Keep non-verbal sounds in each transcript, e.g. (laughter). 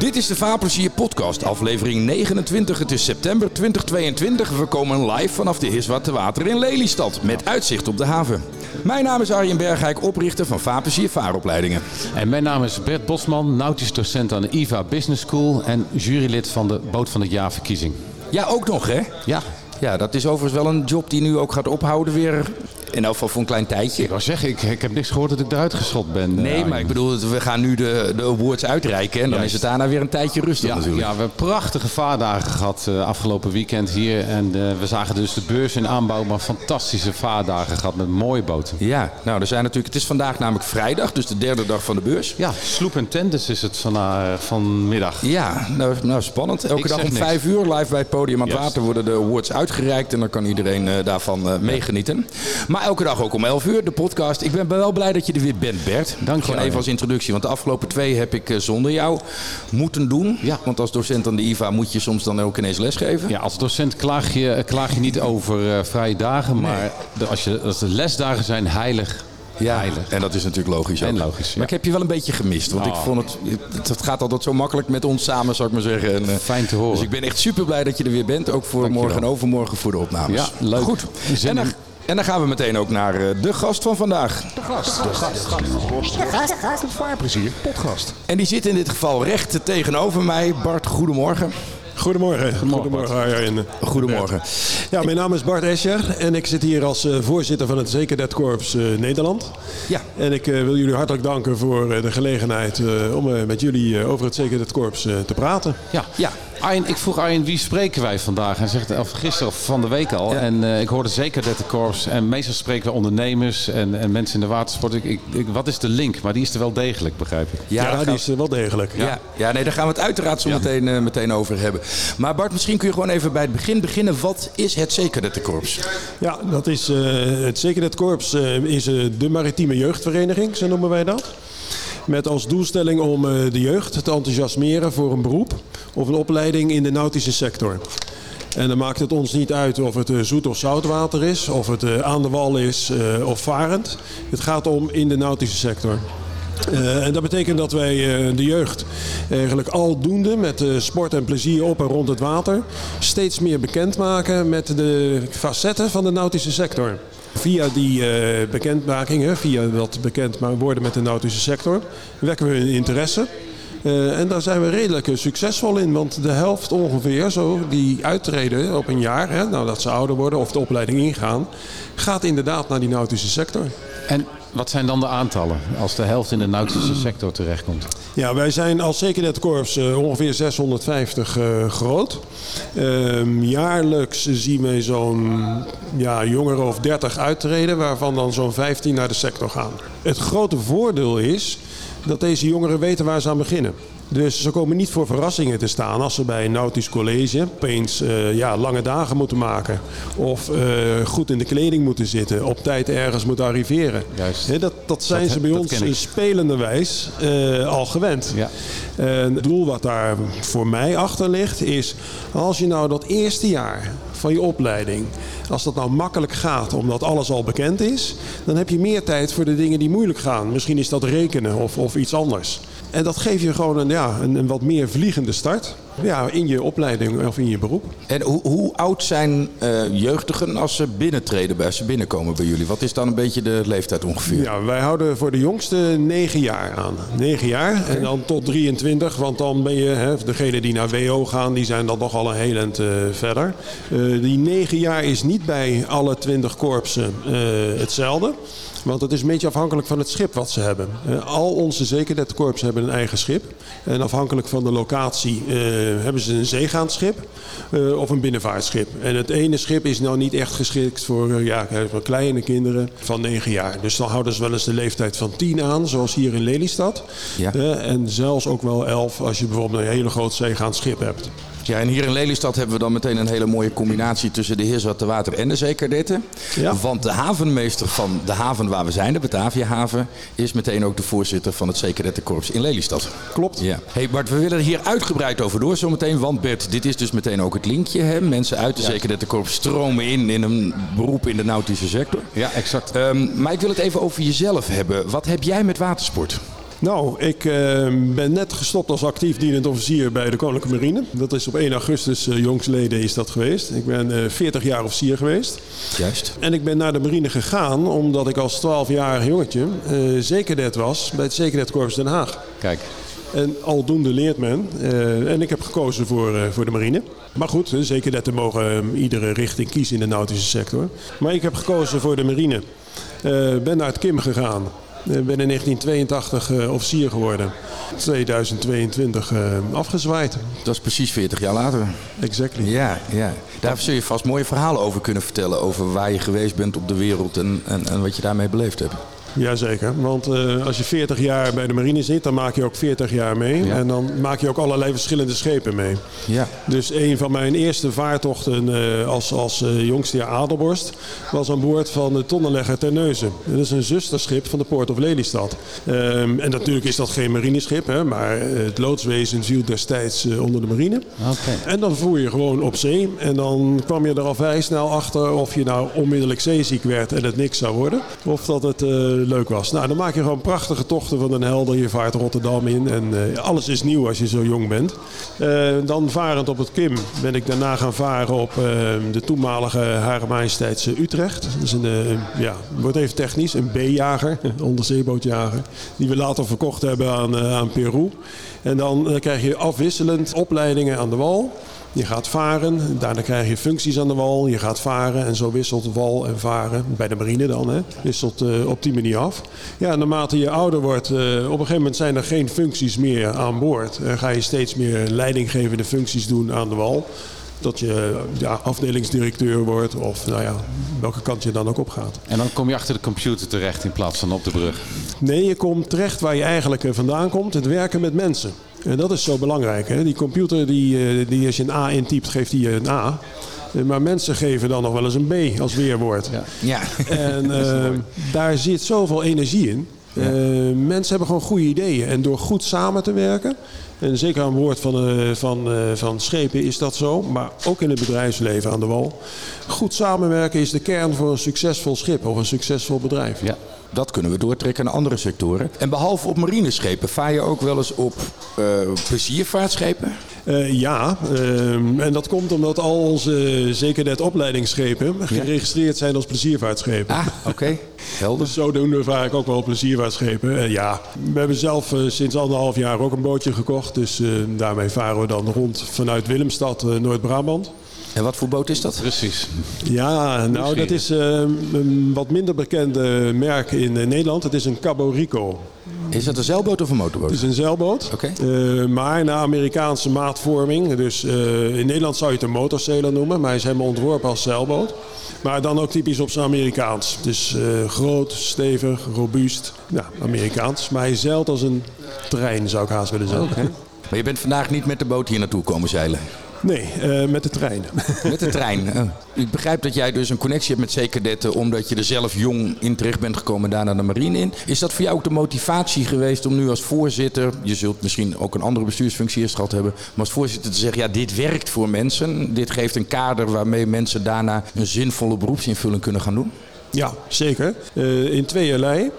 Dit is de Vaarplezier podcast, aflevering 29. Het is september 2022. We komen live vanaf de Hiswarte Water in Lelystad, met uitzicht op de haven. Mijn naam is Arjen Bergijk, oprichter van Vaarplezier Vaaropleidingen. En mijn naam is Bert Bosman, nautisch docent aan de IVA Business School en jurylid van de Boot van het Jaar verkiezing. Ja, ook nog hè? Ja, Ja, dat is overigens wel een job die nu ook gaat ophouden weer. In elk geval voor een klein tijdje. ik wou zeggen, ik, ik heb niks gehoord dat ik eruit geschot ben. eh, Nee, maar ik bedoel, we gaan nu de, de awards uitreiken. En dan Juist. is het daarna weer een tijdje rustig Ja, natuurlijk. ja, we hebben prachtige vaardagen gehad eh, afgelopen weekend hier. En eh, we zagen dus de beurs in aanbouw, maar fantastische vaardagen gehad met mooie boten. Ja, nou, er zijn natuurlijk, het is vandaag namelijk vrijdag, dus de derde dag van de beurs. Ja, sloep en tennis is het van, vanmiddag. Ja, nou, nou spannend. Elke Ik dag om niks. vijf uur live bij het podium aan het Yes. water worden de awards uitgereikt. En dan kan iedereen daarvan meegenieten. Maar elke dag ook om 11 uur, de podcast. Ik ben wel blij dat je er weer bent, Bert. Dank je, Gewoon even als introductie. Want de afgelopen twee heb ik eh, zonder jou moeten doen. Ja. Want als docent aan de IVA moet je soms dan ook ineens lesgeven. Ja, als docent klaag je, eh, klaag je niet over eh, vrije dagen, maar de, als, je, als de lesdagen zijn heilig, heilig. en dat is natuurlijk logisch. En logisch, ja. Maar ik heb je wel een beetje gemist. Want ik Oh. vond het, het, gaat altijd zo makkelijk met ons samen, zou ik maar zeggen. En, Fijn te horen. Dus ik ben echt super blij dat je er weer bent. Ook voor morgen en overmorgen voor de opnames. Ja, leuk. Goed. En dan. En dan gaan we meteen ook naar eh, de gast van vandaag. Vaarplezier, podcast. En die zit in dit geval recht tegenover mij. Bart, goedemorgen. Goedemorgen. Goedemorgen, Arjen. Goedemorgen. Ja, mijn naam is Bart Escher en ik zit hier als eh, voorzitter van het Zekerheidskorps eh Nederland. Ja. En ik eh, wil jullie hartelijk danken voor eh, de gelegenheid eh, om eh, met jullie eh, over het Zekerheidskorps eh, te praten. Ja. Ja. Arjen, ik vroeg Arjen, wie spreken wij vandaag? Hij zegt, of gisteren of van de week al. Ja. En eh, ik hoorde zeker dat de korps. En meestal spreken we ondernemers en, en mensen in de watersport. Ik, ik, ik- wat is de link? Maar die is er wel degelijk, begrijp ik. Ja, die is eh, wel degelijk. ja. Ja, nee, daar gaan we het uiteraard zo Ja. meteen, eh, meteen over hebben. Maar Bart, misschien kun je gewoon even bij het begin beginnen. Wat is het Zekerheidskorps? Ja, dat is eh, het Zekerheidskorps eh, is de maritieme jeugdvereniging, zo noemen wij dat. Met als doelstelling om eh, de jeugd te enthousiasmeren voor een beroep of een opleiding in de nautische sector. En dan maakt het ons niet uit of het eh, zoet of zoutwater is, of het eh, aan de wal is of varend. Het gaat om in de nautische sector. En dat betekent dat wij de jeugd eigenlijk aldoende met sport en plezier op en rond het water steeds meer bekendmaken met de facetten van de nautische sector. Via die eh, bekendmaking, via dat bekend worden met de nautische sector, wekken we hun interesse. Eh, en daar zijn we redelijk eh, succesvol in, want de helft ongeveer, zo, die uittreden op een jaar, hè, ze ouder worden of de opleiding ingaan, gaat inderdaad naar die nautische sector. En wat zijn dan de aantallen als de helft in de nautische sector terechtkomt? Ja, wij zijn als Zekerheidskorps eh, ongeveer 650 eh, groot. Ehm, jaarlijks zien wij zo'n ja, jongeren of 30 uittreden, waarvan dan zo'n 15 naar de sector gaan. Het grote voordeel is dat deze jongeren weten waar ze aan beginnen. Dus ze komen niet voor verrassingen te staan als ze bij een nautisch college opeens eh, ja, lange dagen moeten maken. Of eh, goed in de kleding moeten zitten, op tijd ergens moeten arriveren. Juist. Dat, dat zijn Dat- ze bij ons spelenderwijs eh, al gewend. Ja. En het doel wat daar voor mij achter ligt is, als je nou dat eerste jaar van je opleiding, als dat nou makkelijk gaat omdat alles al bekend is, dan heb je meer tijd voor de dingen die moeilijk gaan. Misschien is dat rekenen of, of iets anders. En dat geeft je gewoon een, ja, een, een wat meer vliegende start ja, in je opleiding of in je beroep. En hoe, hoe oud zijn eh, jeugdigen als ze binnentreden, als ze binnenkomen bij jullie? Wat is dan een beetje de leeftijd ongeveer? Ja, wij houden voor de jongste 9 jaar aan. 9 jaar en dan tot 23, want dan ben je, hè, degene die naar WO gaan, die zijn dan nog al een heel eind eh, verder. Eh, die 9 jaar is niet bij alle 20 korpsen eh, hetzelfde. Want het is een beetje afhankelijk van het schip wat ze hebben. Eh, al onze zekerheidskorps hebben een eigen schip. En afhankelijk van de locatie eh, hebben ze een zeegaand schip eh, of een binnenvaartschip. En het ene schip is nou niet echt geschikt voor, eh, ja, voor kleine kinderen van 9 jaar. Dus dan houden ze wel eens de leeftijd van 10 aan, zoals hier in Lelystad. Ja. Eh, en zelfs ook wel 11 als je bijvoorbeeld een hele groot zeegaand schip hebt. Ja, en hier in Lelystad hebben we dan meteen een hele mooie combinatie tussen de Heerswarte Water en de Zeekerdetten. Ja. Want de havenmeester van de haven waar we zijn, de Bataviahaven, is meteen ook de voorzitter van het Zeekerdettenkorps in Lelystad. Klopt. Ja. Hey Bart, we willen er hier uitgebreid over door zometeen. Want Bert, dit is dus meteen ook het linkje. Hè? Mensen uit de Zeekerdettenkorps stromen in in een beroep in de nautische sector. Ja, exact. Ehm, maar ik wil het even over jezelf hebben. Wat heb jij met watersport? Nou, ik uh, ben net gestopt als actief dienend officier bij de Koninklijke Marine. Dat is op 1 augustus uh, jongsleden is dat geweest. Ik ben uh, 40 jaar officier geweest. Juist. En ik ben naar de marine gegaan omdat ik als 12-jarig jongetje zekerdet was bij het Zekerdet Den Haag. Kijk. En aldoende leert men. Uh, en ik heb gekozen voor, uh, voor de marine. Maar goed, zeker dat er mogen uh, iedere richting kiezen in de nautische sector. Maar ik heb gekozen voor de marine. ben naar het KIM gegaan. Ben in 1982 officier geworden. 2022 afgezwaaid. Dat is precies 40 jaar later. Exactly. Ja, ja. Daar zul je vast mooie verhalen over kunnen vertellen. Over waar je geweest bent op de wereld en, en, en wat je daarmee beleefd hebt. Jazeker, want uh, als je 40 jaar bij de marine zit, dan maak je ook 40 jaar mee. Ja. En dan maak je ook allerlei verschillende schepen mee. Ja. Dus een van mijn eerste vaartochten uh, als, als uh, jongste Adelborst was aan boord van de tonnenlegger Terneuzen. Dat is een zusterschip van de Port of Lelystad. Um, en natuurlijk is dat geen marineschip, hè, maar het loodswezen viel destijds onder de marine. Okay. En dan voer je gewoon op zee. En dan kwam je er al vrij snel achter of je nou onmiddellijk zeeziek werd en het niks zou worden. Of dat het leuk was. Nou, dan maak je gewoon prachtige tochten van een helder. Je vaart Rotterdam in en uh, alles is nieuw als je zo jong bent. Uh, dan varend op het Kim ben ik daarna gaan varen op de toenmalige Hare Majesteitse Utrecht. Dat is een, ja, wordt even technisch, een B-jager, (laughs) onderzeebootjager. Die we later verkocht hebben aan, aan Peru. En dan krijg je afwisselend opleidingen aan de wal. Je gaat varen, daarna krijg je functies aan de wal. Je gaat varen en zo wisselt wal en varen, bij de marine dan, hè, wisselt uh, op die manier af. Ja, naarmate je ouder wordt, uh, op een gegeven moment zijn er geen functies meer aan boord. Dan ga je steeds meer leidinggevende functies doen aan de wal. Dat je ja, afdelingsdirecteur wordt of nou ja, welke kant je dan ook op gaat. En dan kom je achter de computer terecht in plaats van op de brug? Nee, je komt terecht waar je eigenlijk vandaan komt, het werken met mensen. En dat is zo belangrijk. Hè? Die computer, die, die als je een A intypt, geeft die een A. Maar mensen geven dan nog wel eens een B als weerwoord. Ja. ja. En (laughs) uh, daar zit zoveel energie in. Ja. Uh, mensen hebben gewoon goede ideeën. En door goed samen te werken, en zeker aan boord van, uh, van, uh, van schepen is dat zo, maar ook in het bedrijfsleven aan de wal. Goed samenwerken is de kern voor een succesvol schip of een succesvol bedrijf. Ja. Dat kunnen we doortrekken naar andere sectoren. En behalve op marineschepen, vaar je ook wel eens op uh, pleziervaartschepen? Uh, ja, uh, en dat komt omdat al onze zeker net opleidingsschepen geregistreerd zijn als pleziervaartschepen. Ah, oké. Okay. Helder. Dus zodoende vaar ik ook wel pleziervaartschepen. Uh, ja, we hebben zelf sinds anderhalf jaar ook een bootje gekocht. Dus daarmee varen we dan rond vanuit Willemstad, Noord-Brabant. En wat voor boot is dat? Precies. Ja, nou dat is uh, een wat minder bekende merk in Nederland. Het is een Cabo Rico. Is dat een zeilboot of een motorboot? Het is een zeilboot. Okay. Uh, maar naar Amerikaanse maatvorming. Dus uh, in Nederland zou je het een motorsailer noemen. Maar hij is helemaal ontworpen als zeilboot. Maar dan ook typisch op zijn Amerikaans. Dus groot, stevig, robuust. Ja, Amerikaans. Maar hij zeilt als een trein zou ik haast willen zeggen. Okay. Maar je bent vandaag niet met de boot hier naartoe komen zeilen? Nee, uh, met de trein. (laughs) Met de trein. Uh, ik begrijp dat jij dus een connectie hebt met zekerdetten omdat je er zelf jong in terecht bent gekomen en daarna de marine in. Is dat voor jou ook de motivatie geweest om nu als voorzitter, je zult misschien ook een andere bestuursfunctie eerst gehad hebben, maar als voorzitter te zeggen, ja dit werkt voor mensen, dit geeft een kader waarmee mensen daarna een zinvolle beroepsinvulling kunnen gaan doen? Ja, zeker. Uh, in tweeërlei.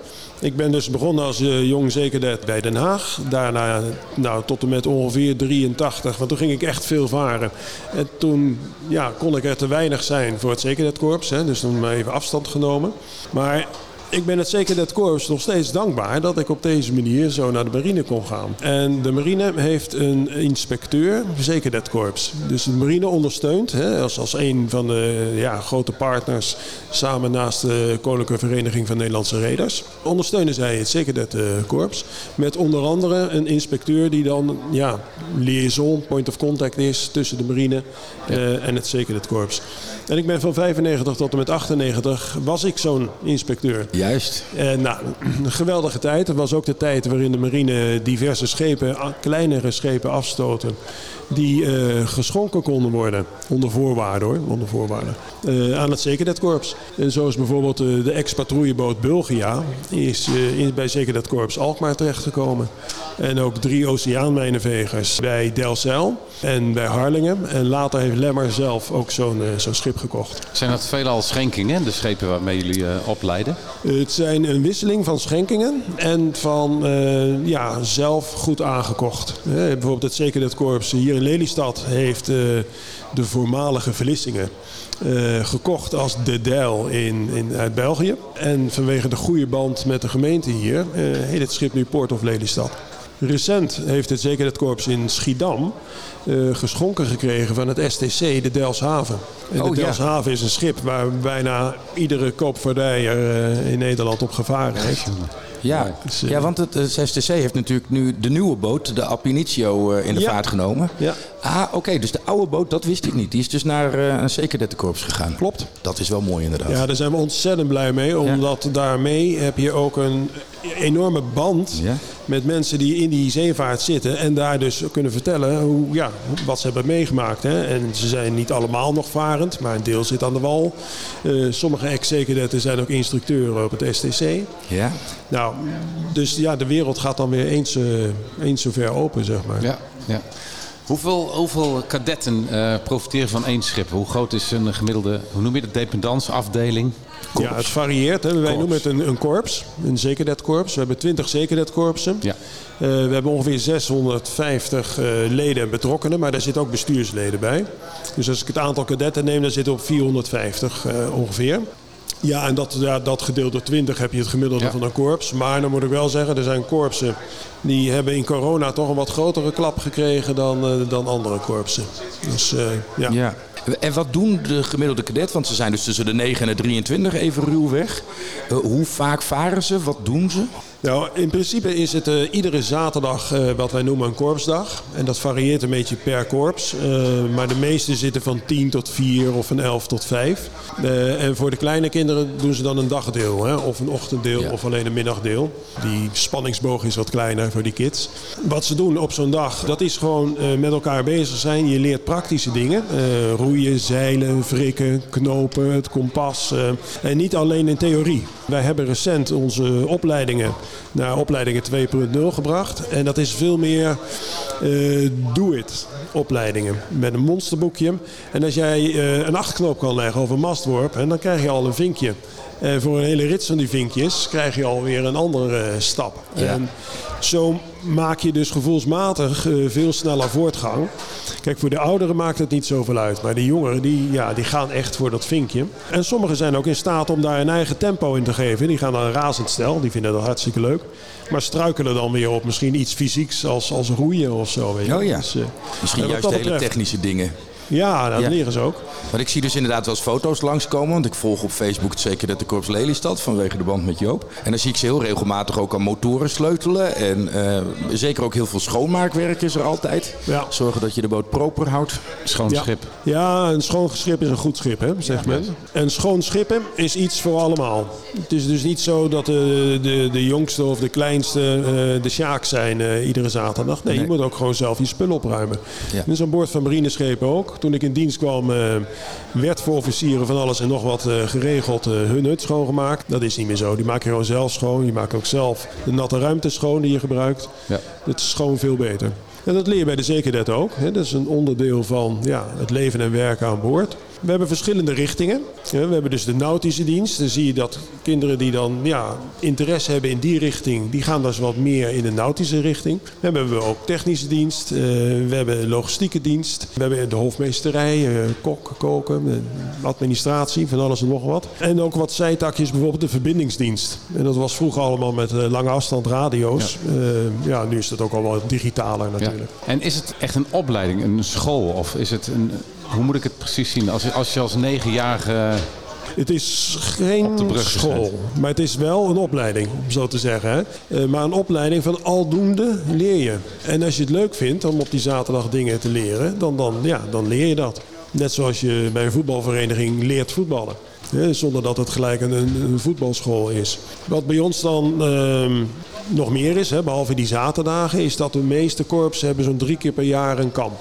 Ik ben dus begonnen als uh, jong zekerdet bij Den Haag. Daarna nou, tot en met ongeveer 83, want toen ging ik echt veel varen. En toen ja, kon ik er te weinig zijn voor het zekerdetkorps. Hè, dus toen even afstand genomen. Maar ik ben het zeker dat korps nog steeds dankbaar dat ik op deze manier zo naar de marine kon gaan. En de marine heeft een inspecteur, zeker dat korps. Dus de marine ondersteunt hè, als, als een van de ja, grote partners samen naast de Koninklijke Vereniging van Nederlandse Reders. Ondersteunen zij het zeker dat uh, korps. Met onder andere een inspecteur die dan ja, liaison, point of contact is tussen de marine uh, en het zeker dat korps. En ik ben van 95 tot en met 98 was ik zo'n inspecteur. Juist. En nou, een geweldige tijd. Het was ook de tijd waarin de marine diverse schepen, kleinere schepen afstoten. Die uh, geschonken konden worden. Onder voorwaarden hoor. Onder voorwaarden. Uh, aan het Zekerdetkorps. En zoals bijvoorbeeld uh, de ex-patrouilleboot Bulgia. Is, is bij Zekerdetkorps Alkmaar terechtgekomen. En ook drie oceaanmijnenvegers bij Delfzijl en bij Harlingen. En later heeft Lemmer zelf ook zo'n zo'n schip gekocht. Zijn dat veelal schenkingen, de schepen waarmee jullie opleiden? Het zijn een wisseling van schenkingen en van ja, zelf goed aangekocht. bijvoorbeeld het Zekerheidskorps hier in Lelystad heeft de voormalige Verlissingen gekocht als De Dijl in, in, uit België. En vanwege de goede band met de gemeente hier heet het schip nu Port of Lelystad. Recent heeft het Zekerheidskorps in Schiedam uh, geschonken gekregen van het STC, de Delshaven. En oh, de Delshaven is een schip waar bijna iedere koopvaardijer in Nederland op gevaren heeft. Ja, dus, ja want het, STC heeft natuurlijk nu de nieuwe boot, de Alpinitio, in de vaart genomen. Ja. Ah, oké. dus de oude boot, dat wist ik niet. Die is dus naar uh, een Zekerdettenkorps gegaan. Klopt. Dat is wel mooi inderdaad. Ja, daar zijn we ontzettend blij mee. Omdat daarmee heb je ook een enorme band met mensen die in die zeevaart zitten. En daar dus kunnen vertellen hoe, ja, wat ze hebben meegemaakt. Hè. En ze zijn niet allemaal nog varend, maar een deel zit aan de wal. Uh, sommige ex-zekerdetten zijn ook instructeuren op het STC. Ja. Nou, dus ja, de wereld gaat dan weer eens, uh, eens zover open, zeg maar. Ja, ja. Hoeveel, hoeveel kadetten uh, profiteren van één schip? Hoe groot is een gemiddelde, hoe noem je dat, dependansafdeling? Ja, het varieert. Hè. Wij noemen het een, een korps, een zekerdetkorps. We hebben 20 zekerdetkorpsen. Ja. Uh, we hebben ongeveer 650 uh, eh, leden en betrokkenen, maar daar zitten ook bestuursleden bij. Dus als ik het aantal kadetten neem, dan zitten we op 450 uh, ongeveer. Ja, en dat, ja, dat gedeeld door 20 heb je het gemiddelde van een korps. Maar dan moet ik wel zeggen, er zijn korpsen die hebben in corona toch een wat grotere klap gekregen dan, dan andere korpsen. Dus ja. ja. En wat doen de gemiddelde cadet? Want ze zijn dus tussen de 9 en de 23 even ruw weg. Uh, hoe vaak varen ze? Wat doen ze? Nou, in principe is het uh, iedere zaterdag uh, wat wij noemen een korpsdag. En dat varieert een beetje per korps. Uh, maar de meeste zitten van 10 tot 4 of van 11 tot 5. en voor de kleine kinderen doen ze dan een dagdeel. Hè? Of een ochtenddeel ja. of alleen een middagdeel. Die spanningsboog is wat kleiner voor die kids. Wat ze doen op zo'n dag, dat is gewoon met elkaar bezig zijn. Je leert praktische dingen. roeien, zeilen, wrikken, knopen, het kompas. en niet alleen in theorie. Wij hebben recent onze opleidingen naar opleidingen 2.0 gebracht. En dat is veel meer uh, do-it opleidingen met een monsterboekje. En als jij uh, een achtknop kan leggen of een mastworp, en dan krijg je al een vinkje. En voor een hele rits van die vinkjes krijg je alweer een andere uh, stap. Ja. En zo maak je dus gevoelsmatig uh, veel sneller voortgang. Kijk, voor de ouderen maakt het niet zoveel uit. Maar de jongeren die, ja, die gaan echt voor dat vinkje. En sommigen zijn ook in staat om daar een eigen tempo in te geven. Die gaan dan razendsnel. Die vinden dat hartstikke leuk. Maar struikelen dan weer op misschien iets fysieks als, als roeien of zo. Weet je. Oh ja. Dus, uh, misschien juist hele technische dingen. Ja, dat ja. leren ze ook. Maar ik zie dus inderdaad wel eens foto's langskomen. Want ik volg op Facebook zeker dat de Korps Lelystad vanwege de band met Joop. En dan zie ik ze heel regelmatig ook aan motoren sleutelen. En uh, zeker ook heel veel schoonmaakwerk is er altijd. Ja. Zorgen dat je de boot proper houdt. Schoon ja. schip. Ja, een schoon schip is een goed schip, hè, zegt men. En schoon schippen is iets voor allemaal. Het is dus niet zo dat de, de, de jongste of de kleinste uh, de sjaak zijn uh, iedere zaterdag. Nee, nee, je moet ook gewoon zelf je spullen opruimen. Ja. Dat is aan boord van marineschepen ook toen ik in dienst kwam, uh, werd voor officieren van alles en nog wat uh, geregeld uh, hun hut schoongemaakt. Dat is niet meer zo. Die maken gewoon zelf schoon. Die maken ook zelf de natte ruimte schoon die je gebruikt. Ja. Dat is gewoon veel beter. En dat leer je bij de zekerheid ook. Hè. Dat is een onderdeel van ja, het leven en werken aan boord. We hebben verschillende richtingen. We hebben dus de nautische dienst. Dan zie je dat kinderen die dan ja, interesse hebben in die richting, die gaan dus wat meer in de nautische richting. Dan hebben we ook technische dienst. Uh, we hebben logistieke dienst. We hebben de hofmeesterij, uh, kok, koken, administratie, van alles en nog wat. En ook wat zijtakjes, bijvoorbeeld de verbindingsdienst. En dat was vroeger allemaal met lange afstand radio's. Ja. ja. nu is dat ook al wat digitaler natuurlijk. Ja. En is het echt een opleiding, een school? Of is het een, hoe moet ik het precies zien? Als, als je als negenjarige... Het is geen school, maar het is wel een opleiding, om zo te zeggen. Hè? Uh, maar een opleiding van aldoende leer je. En als je het leuk vindt om op die zaterdag dingen te leren, dan, dan, ja, dan leer je dat. Net zoals je bij een voetbalvereniging leert voetballen. Hè? Zonder dat het gelijk een, een, voetbalschool is. Wat bij ons dan uh, nog meer is, hè, behalve die zaterdagen, is dat de meeste korps hebben zo'n drie keer per jaar een kamp.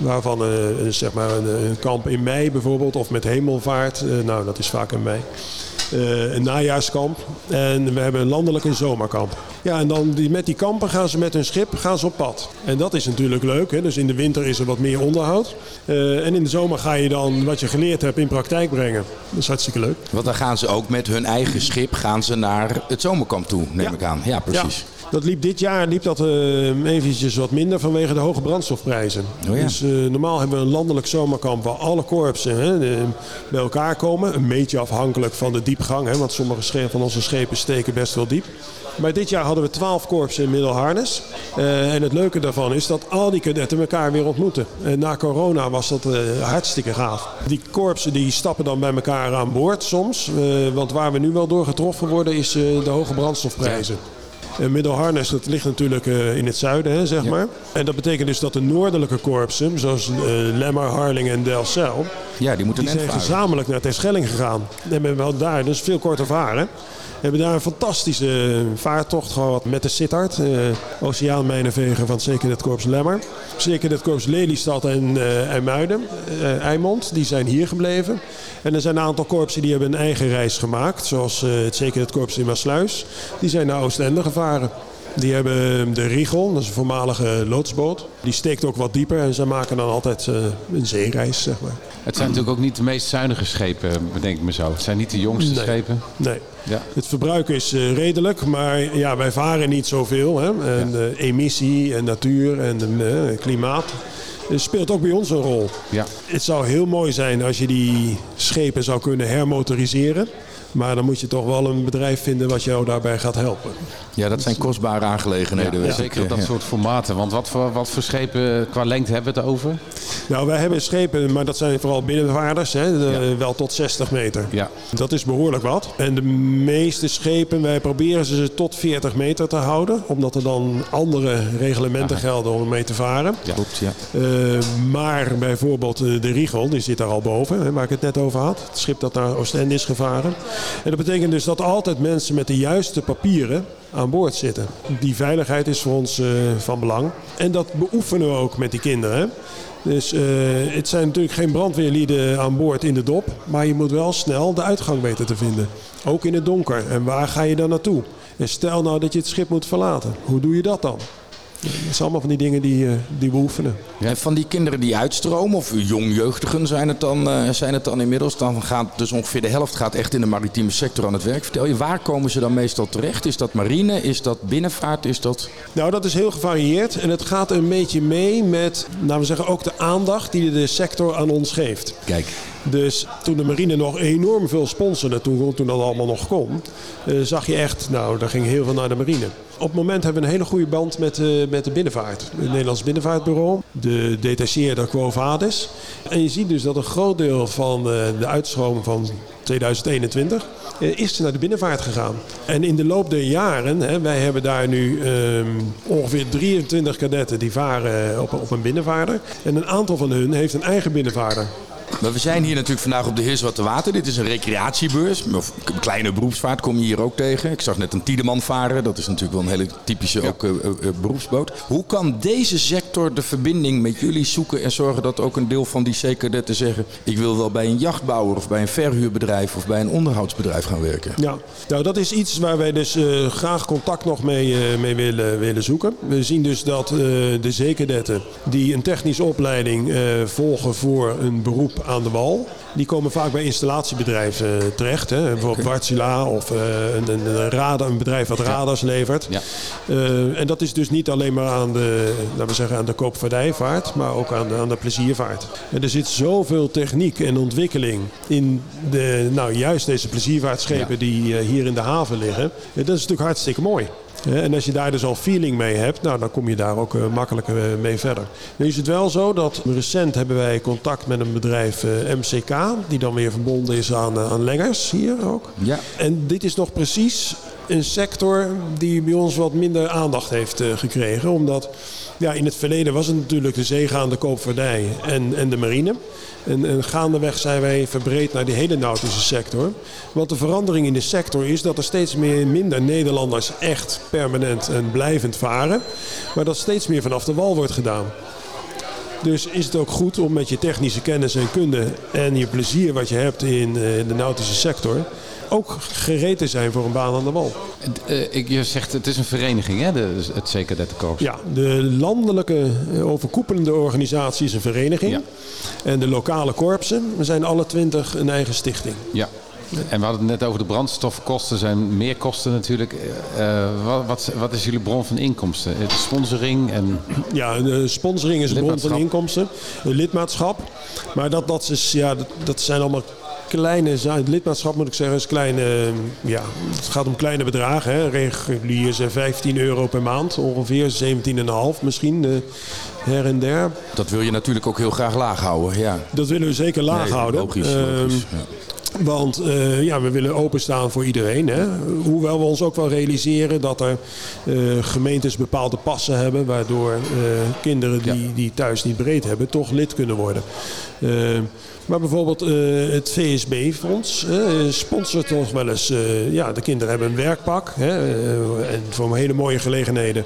Waarvan uh, zeg maar een, een, kamp in mei bijvoorbeeld, of met hemelvaart. Uh, nou, dat is vaak in mei. eh, een najaarskamp en we hebben een landelijk zomerkamp. Ja, en dan die, met die kampen gaan ze met hun schip gaan ze op pad. En dat is natuurlijk leuk. Hè? Dus in de winter is er wat meer onderhoud. Eh, en in de zomer ga je dan wat je geleerd hebt in praktijk brengen. Dat is hartstikke leuk. Want dan gaan ze ook met hun eigen schip gaan ze naar het zomerkamp toe, neem Ja. ik aan. Ja, precies. Ja, dat liep dit jaar liep dat eh eventjes wat minder vanwege de hoge brandstofprijzen. Oh ja. Dus eh, normaal hebben we een landelijk zomerkamp waar alle korpsen hè, de- bij elkaar komen. Een beetje afhankelijk van de diepgang, hè, want sommige van onze schepen steken best wel diep. Maar dit jaar hadden we 12 korpsen in Middelharnis. Eh, en het leuke daarvan is dat al die kadetten elkaar weer ontmoeten. En na corona was dat eh, hartstikke gaaf. Die korpsen die stappen dan bij elkaar aan boord soms. Want waar we nu wel door getroffen worden is de hoge brandstofprijzen. Uh, Middelharnis, dat ligt natuurlijk eh, in het zuiden, hè, zeg maar. En dat betekent dus dat de noordelijke korpsen, zoals eh, Lemmer, Harling en Delfzijl, Ja, die moeten die zijn gezamenlijk naar Terschelling gegaan. En hebben wel daar, dus veel korter varen. Hebben daar een fantastische vaartocht gehad met de Sittard, eh oceaanmijnenveger van het Zekerheidskorps Lemmer. Zekerheidskorps Lelystad en eh IJmuiden, eh die zijn hier gebleven. En er zijn een aantal korpsen die hebben een eigen reis gemaakt, zoals eh, het Zekerheidskorps in Maasluis. Die zijn naar Oostende gevaren. Die hebben de Riegel, dat is een voormalige loodsboot. Die steekt ook wat dieper en zij maken dan altijd eh, een zeereis, zeg maar. Het zijn natuurlijk ook niet de meest zuinige schepen, bedenk ik me zo. Het zijn niet de jongste Nee. schepen. Nee. Ja. Het verbruik is eh, redelijk, maar ja, wij varen niet zoveel. Hè? En emissie en natuur en eh, klimaat speelt ook bij ons een rol. Ja. Het zou heel mooi zijn als je die schepen zou kunnen hermotoriseren. Maar dan moet je toch wel een bedrijf vinden wat jou daarbij gaat helpen. Ja, dat zijn kostbare aangelegenheden. Ja, zeker op dat Ja. soort formaten. Want wat voor, wat voor schepen qua lengte hebben we het over? Nou, wij hebben schepen, maar dat zijn vooral binnenvaarders, hè, de- wel tot 60 meter. Ja. Dat is behoorlijk wat. En de meeste schepen, wij proberen ze tot 40 meter te houden. Omdat er dan andere reglementen gelden om ermee te varen. Ja. Klopt, ja. Eh, maar bijvoorbeeld eh, de Riegel, die zit daar al boven, hè, waar ik het net over had. Het schip dat naar Oostende is gevaren. En dat betekent dus dat altijd mensen met de juiste papieren aan boord zitten. Die veiligheid is voor ons eh, van belang. En dat beoefenen we ook met die kinderen. Dus eh, het zijn natuurlijk geen brandweerlieden aan boord in de dop. Maar je moet wel snel de uitgang weten te vinden. Ook in het donker. En waar ga je dan naartoe? En stel nou dat je het schip moet verlaten. Hoe doe je dat dan? Dat zijn allemaal van die dingen die, eh, die we oefenen. En van die kinderen die uitstromen, of jongjeugdigen zijn het dan, eh, zijn het dan inmiddels, dan gaat dus ongeveer de helft gaat echt in de maritieme sector aan het werk. Vertel je, waar komen ze dan meestal terecht? Is dat marine? Is dat binnenvaart? Is dat... Nou, dat is heel gevarieerd. En het gaat een beetje mee met, laten we zeggen, ook de aandacht die de sector aan ons geeft. Kijk, Dus toen de marine nog enorm veel sponsorde, toen, toen dat allemaal nog kon, eh, zag je echt, nou, daar ging heel veel naar de marine. Op het moment hebben we een hele goede band met, eh, met de binnenvaart. Het Nederlands Binnenvaartbureau, de detacheerder Quo Vadis. En je ziet dus dat een groot deel van eh, de uitstroom van 2021 eh, is naar de binnenvaart gegaan. En in de loop der jaren, hè, wij hebben daar nu ehm, ongeveer 23 kadetten die varen op, op een binnenvaarder. En een aantal van hun heeft een eigen binnenvaarder. Maar we zijn hier natuurlijk vandaag op de Heerswatte Water. Dit is een recreatiebeurs. Of een kleine beroepsvaart kom je hier ook tegen. Ik zag net een Tiedeman varen. Dat is natuurlijk wel een hele typische ook, eh, eh, eh, beroepsboot. Hoe kan deze sector de verbinding met jullie zoeken en zorgen dat ook een deel van die zekerdetten zeggen... ik wil wel bij een jachtbouwer of bij een verhuurbedrijf of bij een onderhoudsbedrijf gaan werken? Ja, nou dat is iets waar wij dus graag contact nog mee, mee willen, willen zoeken. We zien dus dat de zekerdetten die een technische opleiding volgen voor een beroep aan de wal, die komen vaak bij installatiebedrijven eh, terecht. Hè. Bijvoorbeeld Wärtsilä of eh, een, een, een, radar, een bedrijf wat radars levert. Ja. Eh, en dat is dus niet alleen maar aan de, laten we zeggen, aan de koopvaardijvaart, maar ook aan de, aan de pleziervaart. En er zit zoveel techniek en ontwikkeling in de, nou, juist deze pleziervaartschepen Ja. die hier in de haven liggen. Eh, dat is natuurlijk hartstikke mooi. En als je daar dus al feeling mee hebt, nou, dan kom je daar ook eh, makkelijker eh, mee verder. Nu is het wel zo dat recent hebben wij contact met een bedrijf eh, MCK, die dan weer verbonden is aan, aan Lengers hier ook. Ja. En dit is nog precies een sector die bij ons wat minder aandacht heeft gekregen. Omdat ja, in het verleden was het natuurlijk de zeegaande koopvaardij en, en de marine. En, gaandeweg zijn wij verbreed naar die hele nautische sector. Want de verandering in de sector is dat er steeds meer, minder Nederlanders echt permanent en blijvend varen. Maar dat steeds meer vanaf de wal wordt gedaan. Dus is het ook goed om met je technische kennis en kunde en je plezier wat je hebt in eh, de nautische sector, ook gereed te zijn voor een baan aan de wal. Uh, ik, je zegt het is een vereniging, hè, de, het Korps. Ja, de landelijke overkoepelende organisatie is een vereniging. Ja. En de lokale korpsen zijn alle twintig een eigen stichting. Ja. En we hadden het net over de brandstofkosten. zijn meer kosten natuurlijk. Uh, wat, wat, wat, is jullie bron van inkomsten? De sponsoring en... Ja, de sponsoring is een bron van inkomsten. Lidmaatschap. Maar dat, dat, is, ja, dat, dat zijn allemaal kleine het lidmaatschap moet ik zeggen is kleine, ja, het gaat om kleine bedragen. Hè. Regulier 15 euro per maand, ongeveer 17,5 misschien uh, her en der. Dat wil je natuurlijk ook heel graag laag houden, ja. Dat willen we zeker laag houden. Logisch, logisch ehm, ja. Want uh, ja, we willen openstaan voor iedereen. Hè? Hoewel we ons ook wel realiseren dat er gemeentes bepaalde passen hebben. Waardoor kinderen die, die thuis niet breed hebben toch lid kunnen worden. Maar bijvoorbeeld uh, het VSB-fonds uh, sponsort toch wel eens. Ja, de kinderen hebben een werkpak. Hè, en voor hele mooie gelegenheden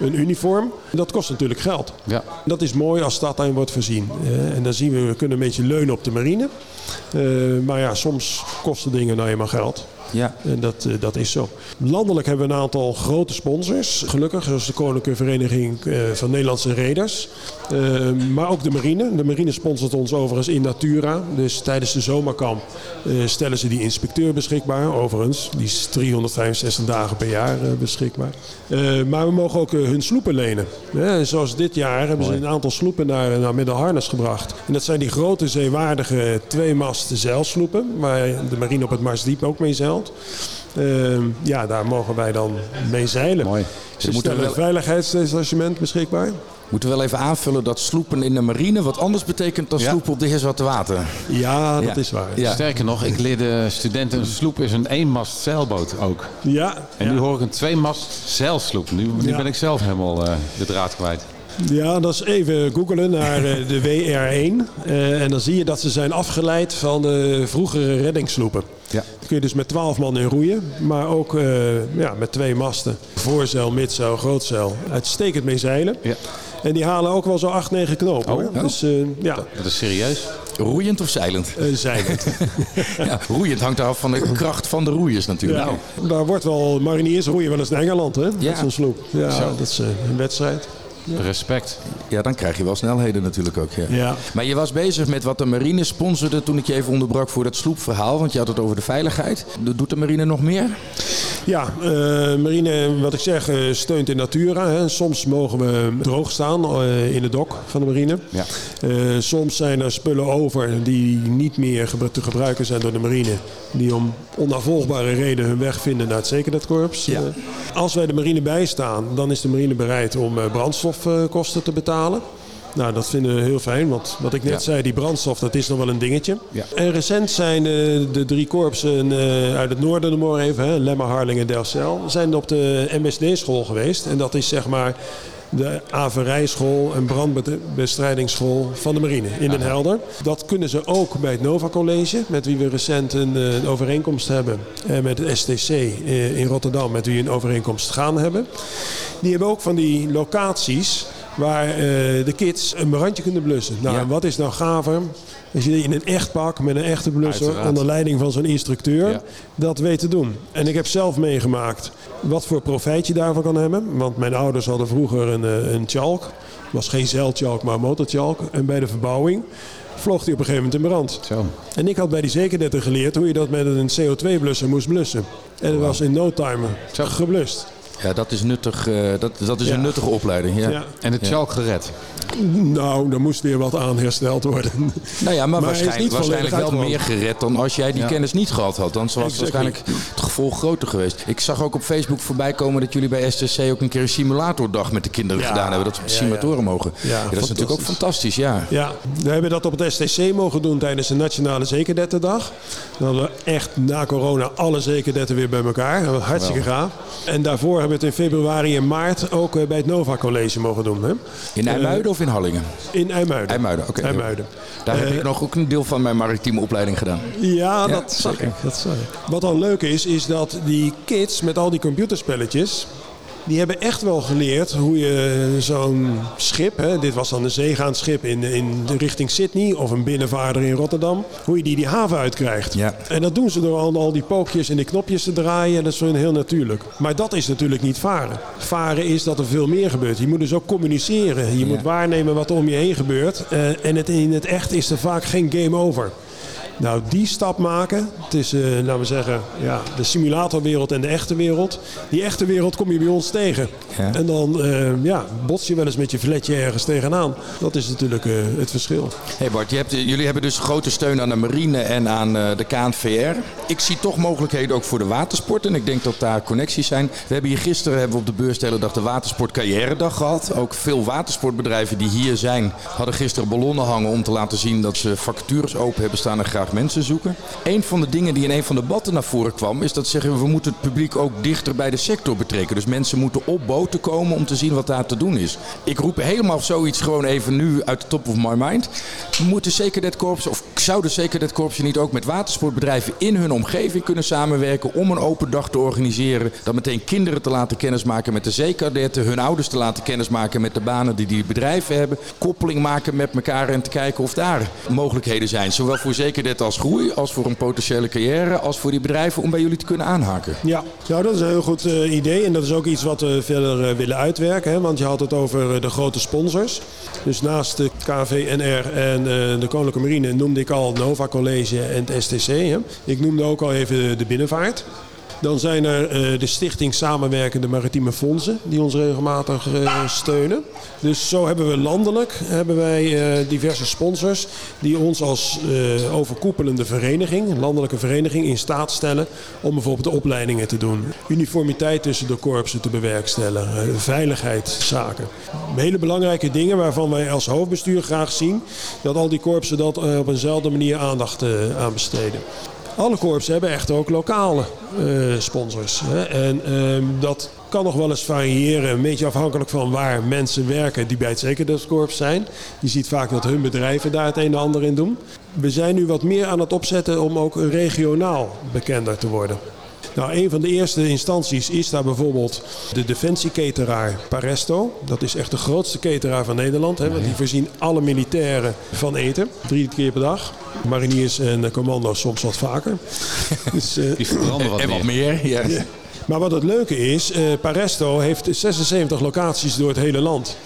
een uniform. Dat kost natuurlijk geld. Ja. Dat is mooi als dat daarin wordt voorzien. en dan zien we, we kunnen een beetje leunen op de marine. maar ja, soms kosten dingen nou eenmaal geld. Ja. En dat, eh, dat is zo. Landelijk hebben we een aantal grote sponsors, gelukkig, zoals de Koninklijke Vereniging eh, van Nederlandse Reders. Uh, maar ook de marine. De marine sponsort ons overigens in Natura. Dus tijdens de zomerkamp stellen ze die inspecteur beschikbaar. Overigens, die is 365 dagen per jaar beschikbaar. maar we mogen ook hun sloepen lenen. zoals dit jaar hebben ze een aantal sloepen naar, naar Middelharnis gebracht. En dat zijn die grote zeewaardige tweemasten zeilsloepen. Waar de marine op het Marsdiep ook mee zeilt. Ehm, ja, daar mogen wij dan mee zeilen. Mooi. Ze moeten wel... een veiligheidsdetachement beschikbaar. Moeten we wel even aanvullen dat sloepen in de marine wat anders betekent dan sloepen op de Heerswarte Water. Ja, dat is waar. Ja. Sterker nog, ik leerde studenten een sloep is een eenmast zeilboot ook. Ja. En nu hoor ik een tweemast zeilsloep. Nu, nu ben ik zelf helemaal uh, de draad kwijt. Ja, dat is even googelen naar eh, de WR1. Uh, en dan zie je dat ze zijn afgeleid van de vroegere reddingssloepen. Ja. Dan kun je dus met 12 man in roeien, maar ook uh, ja, met twee masten. Voorzeil, midzeil, grootzeil. Uitstekend mee zeilen. Ja. En die halen ook wel zo 8, 9 knopen. Oh, hoor. Dus, uh, ja. Dat is serieus. Roeiend of zeilend? Uh, zeilend. (laughs) ja, roeiend hangt af van de kracht van de roeiers natuurlijk. Ja, daar wordt wel, mariniers roeien wel eens naar Engeland, hè? Ja. Met zo'n sloep. Ja, zo. dat is een wedstrijd. Respect. Ja, dan krijg je wel snelheden natuurlijk ook. Ja. ja. Maar je was bezig met wat de marine sponsorde toen ik je even onderbrak voor dat sloepverhaal. Want je had het over de veiligheid. Doet de marine nog meer? Ja, uh, marine, wat ik zeg, uh, steunt in natura. Hè. Soms mogen we droog staan uh, in het dok van de marine. Ja. soms zijn er spullen over die niet meer te gebruiken zijn door de marine. Die om onafvolgbare reden hun weg vinden naar het Zekerheidskorps. Ja. als wij de marine bijstaan, dan is de marine bereid om brandstofkosten te betalen. Nou, dat vinden we heel fijn, want wat ik net zei, die brandstof, dat is nog wel een dingetje. Ja. En recent zijn de, de drie korpsen uh, uit het noorden, noem maar even, hè, Lemmer, Harlingen en Delfzijl, zijn op de MSD-school geweest. En dat is zeg maar de averijschool en brandbestrijdingsschool van de marine in Den Helder. Dat kunnen ze ook bij het Nova College, met wie we recent een, eh, een overeenkomst hebben. En met het STC eh, in Rotterdam, met wie we een overeenkomst gaan hebben. Die hebben ook van die locaties waar uh, de kids een brandje kunnen blussen. Nou, wat is nou gaver als je in een echt pak met een echte blusser Uiteraard. onder leiding van zo'n instructeur dat weet te doen. En ik heb zelf meegemaakt wat voor profijt je daarvan kan hebben. Want mijn ouders hadden vroeger een, eh, een tjalk. Het was geen zeiltjalk, maar een motortjalk. En bij de verbouwing vloog die op een gegeven moment in brand. Zo. En ik had bij die zekernetten geleerd hoe je dat met een CO2-blusser moest blussen. En dat was in no time geblust. Ja, dat is, nuttig, uh, dat, dat is een nuttige opleiding. Ja. ja. En het Chalk gered? Nou, er moest weer wat aan hersteld worden. Nou ja, maar, waarschijnlijk, waarschijnlijk wel meer gered dan als jij die kennis niet gehad had. Dan was exactly. waarschijnlijk het gevolg groter geweest. Ik zag ook op Facebook voorbij komen dat jullie bij STC ook een keer een simulatordag met de kinderen gedaan hebben. Dat ze op de simulatoren mogen. Ja, dat is natuurlijk ook fantastisch, ja. Ja, we hebben dat op het STC mogen doen tijdens de Nationale Zekerdettendag. Dan hadden we echt na corona alle zekerdetten weer bij elkaar. Hartstikke gaaf. En daarvoor hebben we het in februari en maart ook eh, bij het Nova College mogen doen. Hè? In IJmuiden uh, of in Hallingen? In IJmuiden. IJmuiden, oké. Okay. Daar heb uh, ik nog ook een deel van mijn maritieme opleiding gedaan. Ja, dat, zag ik, dat zag ik. Wat al leuk is, is dat die kids met al die computerspelletjes die hebben echt wel geleerd hoe je zo'n schip, hè, dit was dan een zeegaand schip in, in de richting Sydney of een binnenvaarder in Rotterdam, hoe je die die haven uitkrijgt. Ja. En dat doen ze door al, al die pookjes en die knopjes te draaien. Dat is voor hen heel natuurlijk. Maar dat is natuurlijk niet varen. Varen is dat er veel meer gebeurt. Je moet dus ook communiceren. Je moet waarnemen wat er om je heen gebeurt. Eh, en het, in het echt is er vaak geen game over. Nou, die stap maken tussen, eh, laten we zeggen, ja, de simulatorwereld en de echte wereld. Die echte wereld kom je bij ons tegen. Ja. En dan eh, ja, bots je wel eens met je fletje ergens tegenaan. Dat is natuurlijk eh, het verschil. Hey Bart, je hebt, jullie hebben dus grote steun aan de marine en aan eh, de KNVR. Ik zie toch mogelijkheden ook voor de watersport en ik denk dat daar connecties zijn. We hebben hier gisteren hebben we op de beurs de hele dag de Watersport Carrière Dag gehad. Ook veel watersportbedrijven die hier zijn hadden gisteren ballonnen hangen om te laten zien dat ze vacatures open hebben staan en graag mensen zoeken. Een van de dingen die in een van de debatten naar voren kwam is dat ze zeggen we moeten het publiek ook dichter bij de sector betrekken. Dus mensen moeten op boten komen om te zien wat daar te doen is. Ik roep helemaal zoiets gewoon even nu uit de top of my mind. Moeten zeker dat korps of zouden zeker dat korpsje niet ook met watersportbedrijven in hun omgeving kunnen samenwerken om een open dag te organiseren. Dan meteen kinderen te laten kennismaken met de zeekadetten, hun ouders te laten kennismaken met de banen die die bedrijven hebben. Koppeling maken met elkaar en te kijken of daar mogelijkheden zijn. Zowel voor als groei, als voor een potentiële carrière, als voor die bedrijven om bij jullie te kunnen aanhaken. Ja, nou dat is een heel goed eh, idee. En dat is ook iets wat we verder eh, willen uitwerken. Hè? Want je had het over eh, de grote sponsors. Dus naast de KVNR en de Koninklijke Marine noemde ik al Nova College en het STC. Hè? Ik noemde ook al even de binnenvaart. Dan zijn er eh, de Stichting Samenwerkende Maritieme Fondsen die ons regelmatig eh, steunen. Dus zo hebben we landelijk hebben wij eh, diverse sponsors die ons als overkoepelende vereniging, landelijke vereniging, in staat stellen om bijvoorbeeld de opleidingen te doen. Uniformiteit tussen de korpsen te bewerkstelligen, veiligheidszaken. Hele belangrijke dingen waarvan wij als hoofdbestuur graag zien dat al die korpsen dat op eenzelfde manier aandacht aan besteden. Alle korpsen hebben echt ook lokale eh, sponsors. Hè. En ehm, dat kan nog wel eens variëren, een beetje afhankelijk van waar mensen werken die bij het zekerheidskorps zijn. Je ziet vaak dat hun bedrijven daar het een en ander in doen. We zijn nu wat meer aan het opzetten om ook regionaal bekender te worden. Nou, een van de eerste instanties is daar bijvoorbeeld de defensieketeraar Paresto. Dat is echt de grootste keteraar van Nederland. Hè, want die voorzien alle militairen van eten. Drie keer per dag. Mariniers en eh, commando's soms wat vaker. (laughs) Dus, eh, Die verbranden wat en wat meer. meer. Ja. maar wat het leuke is, eh, Paresto heeft 76 locaties door het hele land.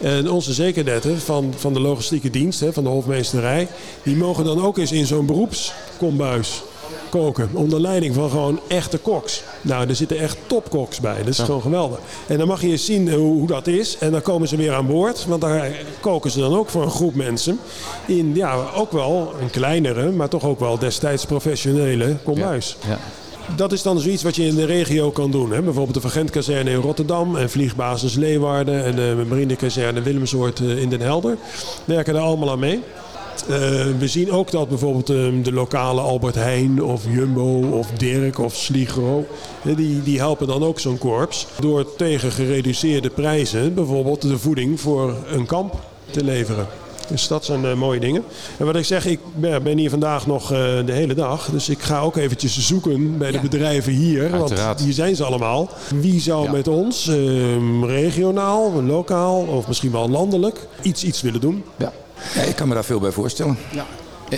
En onze zekerdetten van, van de logistieke dienst, hè, van de hofmeesterij, die mogen dan ook eens in zo'n beroepskombuis koken. Onder leiding van gewoon echte koks. Nou, er zitten echt topkoks bij. Dat is gewoon geweldig. En dan mag je eens zien hoe, hoe dat is. En dan komen ze weer aan boord. Want daar koken ze dan ook voor een groep mensen. In, ja, ook wel een kleinere, maar toch ook wel destijds professionele kombuis. Ja. Dat is dan zoiets wat je in de regio kan doen. Hè? Bijvoorbeeld de Vergentkazerne in Rotterdam en vliegbasis Leeuwarden en de marinekazerne Willemsoort eh, in Den Helder. Werken daar allemaal aan mee. Eh, we zien ook dat bijvoorbeeld eh, de lokale Albert Heijn of Jumbo of Dirk of Sligro, die, die helpen dan ook zo'n korps door tegen gereduceerde prijzen bijvoorbeeld de voeding voor een kamp te leveren. Dus dat zijn eh, mooie dingen. En wat ik zeg, ik ben hier vandaag nog eh, de hele dag. Dus ik ga ook eventjes zoeken bij de Ja. bedrijven hier. Want hier zijn ze allemaal. Wie zou Ja. met ons, eh, regionaal, lokaal of misschien wel landelijk, iets, iets willen doen? Ja. Ja, ik kan me daar veel bij voorstellen.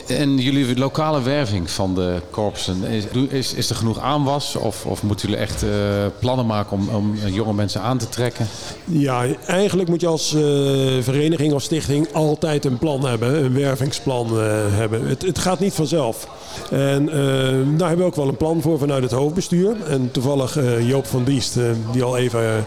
En jullie lokale werving van de korpsen, is, is, is er genoeg aanwas? Of, of moeten jullie echt eh, plannen maken om, om jonge mensen aan te trekken? Ja, eigenlijk moet je als eh, vereniging of stichting altijd een plan hebben, een wervingsplan eh, hebben. Het, het gaat niet vanzelf. En eh, daar hebben we ook wel een plan voor vanuit het hoofdbestuur. En toevallig eh, Joop van Diest, eh, die al even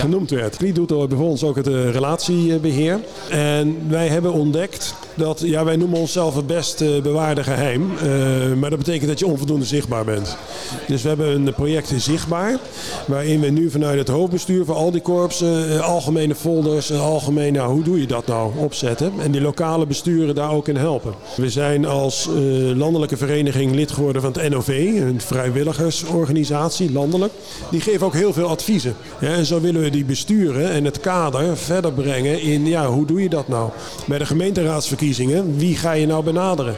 genoemd werd. Die doet bij ons ook het eh, relatiebeheer. En wij hebben ontdekt dat, ja, wij noemen onszelf het best eh, bewaarde geheim. Eh, maar dat betekent dat je onvoldoende zichtbaar bent. Dus we hebben een project Zichtbaar, waarin we nu vanuit het hoofdbestuur van al die korpsen eh, algemene folders, en algemene, nou, hoe doe je dat nou, opzetten. En die lokale besturen daar ook in helpen. We zijn als landelijke vereniging lid geworden van het NOV, een vrijwilligersorganisatie, landelijk. Die geven ook heel veel adviezen. Ja, en zo willen we we die besturen en het kader verder brengen in, ja, hoe doe je dat nou? Bij de gemeenteraadsverkiezingen, wie ga je nou benaderen?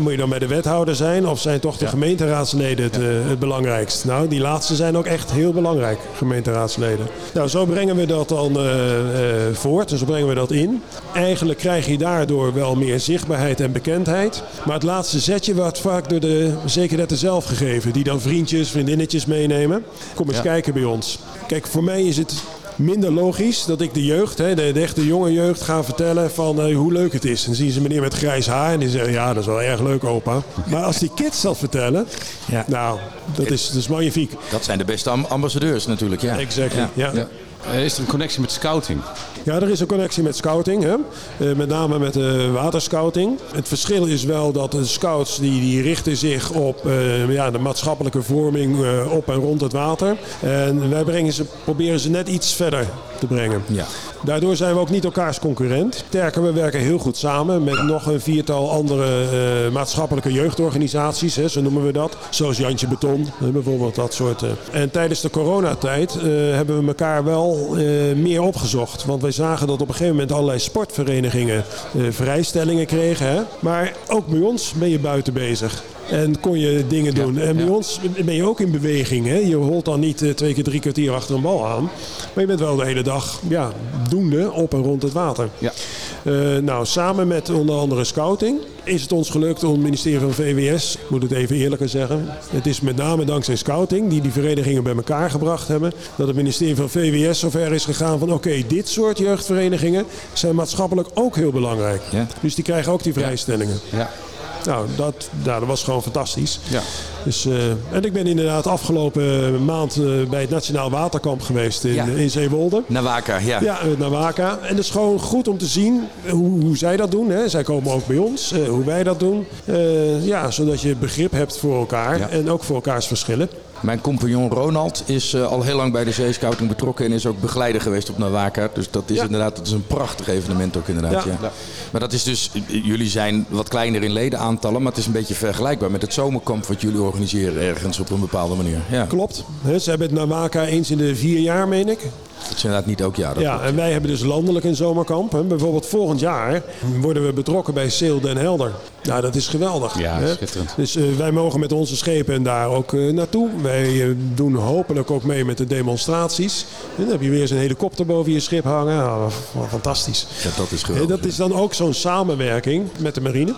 Moet je dan bij de wethouder zijn of zijn toch de gemeenteraadsleden het, eh, het belangrijkst? Nou, die laatste zijn ook echt heel belangrijk, gemeenteraadsleden. Nou, zo brengen we dat dan eh, eh, voort en zo brengen we dat in. Eigenlijk krijg je daardoor wel meer zichtbaarheid en bekendheid. Maar het laatste zetje wordt vaak door de zekerheden zelf gegeven. Die dan vriendjes, vriendinnetjes meenemen. Kom eens Ja. kijken bij ons. Kijk, voor mij is het minder logisch dat ik de jeugd, hè, de, de echte jonge jeugd, ga vertellen van eh, hoe leuk het is. Dan zien ze meneer met grijs haar en die zeggen, ja, dat is wel erg leuk, opa. Maar als die kids dat vertellen, Ja. nou, dat is, dat is magnifiek. Dat zijn de beste am- ambassadeurs natuurlijk, ja. Exactly, ja. Ja. Is er een connectie met scouting? Ja, er is een connectie met scouting, hè? Eh, met name met de waterscouting. Het verschil is wel dat de scouts die, die richten zich op eh, ja, de maatschappelijke vorming eh, op en rond het water. En wij brengen ze, proberen ze net iets verder te brengen. Ja. Daardoor zijn we ook niet elkaars concurrent. Sterker, we werken heel goed samen met nog een viertal andere eh, maatschappelijke jeugdorganisaties, hè, zo noemen we dat. Zoals Jantje Beton, bijvoorbeeld dat soort. eh. En tijdens de coronatijd eh, hebben we elkaar wel meer opgezocht. Want wij zagen dat op een gegeven moment allerlei sportverenigingen vrijstellingen kregen. Hè. Maar ook bij ons ben je buiten bezig. En kon je dingen doen. En bij ja. ons ben je ook in beweging. Hè? Je holt dan niet eh, twee keer drie kwartier achter een bal aan. Maar je bent wel de hele dag ja, doende op en rond het water. Ja. Eh, nou, samen met onder andere scouting is het ons gelukt om het ministerie van VWS, ik moet het even eerlijker zeggen. Het is met name dankzij scouting, die die verenigingen bij elkaar gebracht hebben, dat het ministerie van VWS zover is gegaan van oké, dit soort jeugdverenigingen zijn maatschappelijk ook heel belangrijk. Ja. Dus die krijgen ook die vrijstellingen. Ja. Nou, dat, nou, dat was gewoon fantastisch. Ja. Dus, eh, en ik ben inderdaad afgelopen maand eh, bij het Nationaal Waterkamp geweest in, Ja. in Zeewolde. Nawaka, ja. Ja, eh, naar Waka. En het is gewoon goed om te zien hoe, hoe zij dat doen. Hè. Zij komen ook bij ons, eh, hoe wij dat doen. Eh, ja, zodat je begrip hebt voor elkaar Ja. en ook voor elkaars verschillen. Mijn compagnon Ronald is eh, al heel lang bij de zeescouting betrokken en is ook begeleider geweest op Nawaka. Dus dat is Ja. inderdaad dat is een prachtig evenement ook inderdaad. Ja. Maar dat is dus, jullie zijn wat kleiner in ledenaantallen, maar het is een beetje vergelijkbaar met het zomerkamp wat jullie organiseren ergens op een bepaalde manier. Ja, Klopt. Ze hebben het naar Waka eens in de vier jaar, meen ik. Dat is inderdaad niet ook jaar. Dat Ja, en wij hebben dus landelijk een zomerkamp. Hè. Bijvoorbeeld volgend jaar worden we betrokken bij Sail Den Helder. Nou, dat is geweldig. Ja, hè. schitterend. Dus eh, wij mogen met onze schepen daar ook eh, naartoe. Wij eh, doen hopelijk ook mee met de demonstraties. En dan heb je weer eens een helikopter boven je schip hangen. Nou, fantastisch. Ja, dat is geweldig. dat is dan ook zo'n samenwerking met de marine.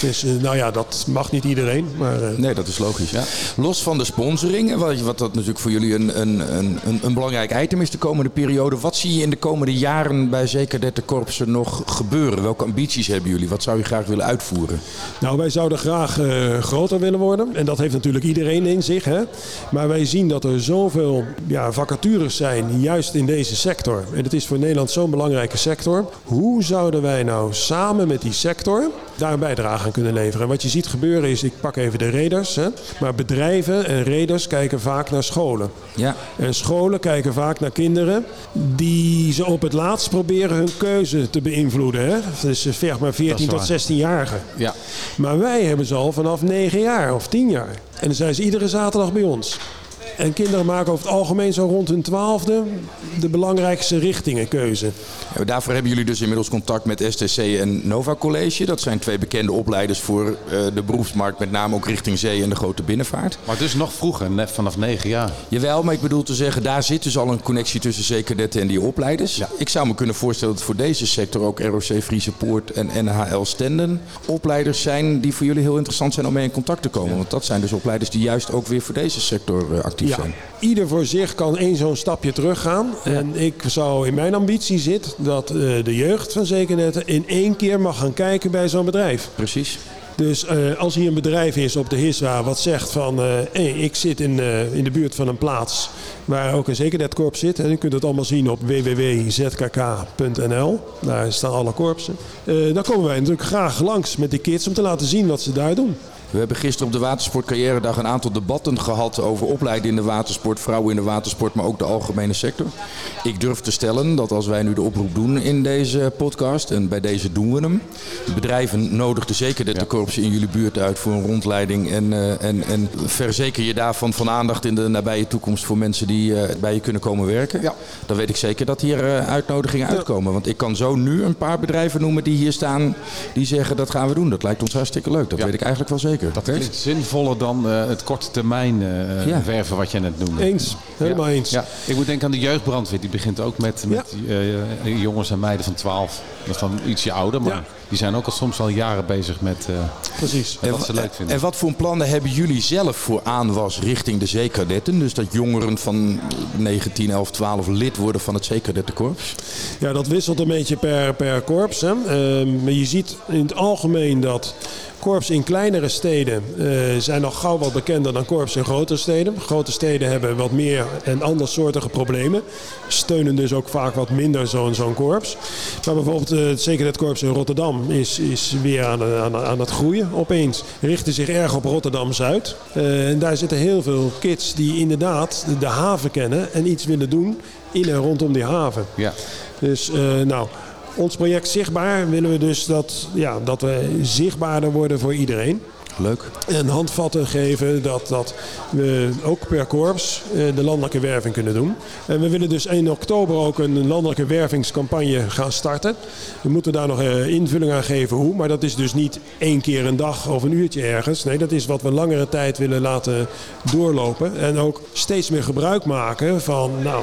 Dus eh, nou ja, dat mag niet iedereen. Maar eh, Nee, dat is logisch. Los van de sponsoring, en wat, wat dat natuurlijk voor jullie een, een, een, een, belangrijk item is de komende periode. Wat zie je in de komende jaren bij Zekerdette Korpsen nog gebeuren? Welke ambities hebben jullie? Wat zou je graag willen uitvoeren? Nou, wij zouden graag eh, groter willen worden. En dat heeft natuurlijk iedereen in zich. Hè? Maar wij zien dat er zoveel ja, vacatures zijn, juist in deze sector. En het is voor Nederland zo'n belangrijke sector. Hoe zouden wij nou samen met die sector daar een bijdrage aan kunnen leveren? En wat je ziet gebeuren is, ik pak even de reders. Hè? Maar bedrijven en reders kijken vaak naar scholen. Ja, En scholen kijken vaak naar kinderen die ze op het laatst proberen hun keuze te beïnvloeden. Hè? Dus eh, zeg maar 14 tot waar. 16-jarigen. Ja. Maar wij hebben ze al vanaf 9 jaar of 10 jaar. En dan zijn ze iedere zaterdag bij ons. En kinderen maken over het algemeen zo rond hun twaalfde de belangrijkste richtingen keuze. Ja, Daarvoor hebben jullie dus inmiddels contact met STC en Nova College. Dat zijn twee bekende opleiders voor eh, de beroepsmarkt, met name ook richting zee en de grote binnenvaart. Maar dus nog vroeger, net vanaf negen jaar. Jawel, maar ik bedoel te zeggen, daar zit dus al een connectie tussen zekerdetten en die opleiders. Ik zou me kunnen voorstellen dat voor deze sector ook ROC Friese Poort en NHL Stenden opleiders zijn die voor jullie heel interessant zijn om mee in contact te komen. Want dat zijn dus opleiders die juist ook weer voor deze sector eh, Ja, zijn. ieder voor zich kan één zo'n stapje teruggaan. En ik zou in mijn ambitie zit dat eh, de jeugd van Zekernetten in één keer mag gaan kijken bij zo'n bedrijf. Precies. Dus eh, als hier een bedrijf is op de HISWA wat zegt van... hey, ik zit in, in de buurt van een plaats waar ook een zekernetkorps zit. En u kunt het allemaal zien op www.zkk.nl. Daar staan alle korpsen. Dan komen wij natuurlijk graag langs met de kids om te laten zien wat ze daar doen. We hebben gisteren op de Watersportcarrière-dag een aantal debatten gehad over opleiden in de watersport, vrouwen in de watersport, maar ook de algemene sector. Ik durf te stellen dat als wij nu de oproep doen in deze podcast, en bij deze doen we hem, bedrijven nodigden zeker de korpsen in jullie buurt uit voor een rondleiding en, uh, en, en verzeker je daarvan van aandacht in de nabije toekomst voor mensen die uh, bij je kunnen komen werken. Ja. Dan weet ik zeker dat hier uh, uitnodigingen uitkomen. Want ik kan zo nu een paar bedrijven noemen die hier staan, die zeggen dat gaan we doen. Dat lijkt ons hartstikke leuk. Dat weet ik eigenlijk wel zeker. Dat klinkt zinvoller dan uh, het korte termijn uh, ja. werven wat jij net noemde. Eens, helemaal eens. Ja. Ik moet denken aan de jeugdbrandweer. Die begint ook met, met uh, jongens en meiden van 12. Dat is dan ietsje ouder, maar die zijn ook al soms al jaren bezig met Precies. En wat ze leuk vinden. En wat voor plannen hebben jullie zelf voor aanwas richting de zeekadetten? Dus dat jongeren van 19, 11, 12 lid worden van het zeekadettenkorps? Ja, dat wisselt een beetje per, per korps. Hè. maar je ziet in het algemeen dat korps in kleinere steden uh, zijn nog gauw wat bekender dan korps in grote steden. Grote steden hebben wat meer en andersoortige problemen. Steunen dus ook vaak wat minder zo'n zo'n korps. Maar bijvoorbeeld uh, het Zekerheidskorps in Rotterdam is, is weer aan, aan, aan het groeien opeens. Richten zich erg op Rotterdam-Zuid. Uh, en daar zitten heel veel kids die inderdaad de haven kennen en iets willen doen in en rondom die haven. Ja. Dus nou ons project Zichtbaar willen we dus dat, ja, dat we zichtbaarder worden voor iedereen. Leuk. En handvatten geven dat, dat we ook per korps de landelijke werving kunnen doen. En we willen dus in oktober ook een landelijke wervingscampagne gaan starten. We moeten daar nog invulling aan geven hoe. Maar dat is dus niet één keer een dag of een uurtje ergens. Nee, dat is wat we langere tijd willen laten doorlopen. En ook steeds meer gebruik maken van nou,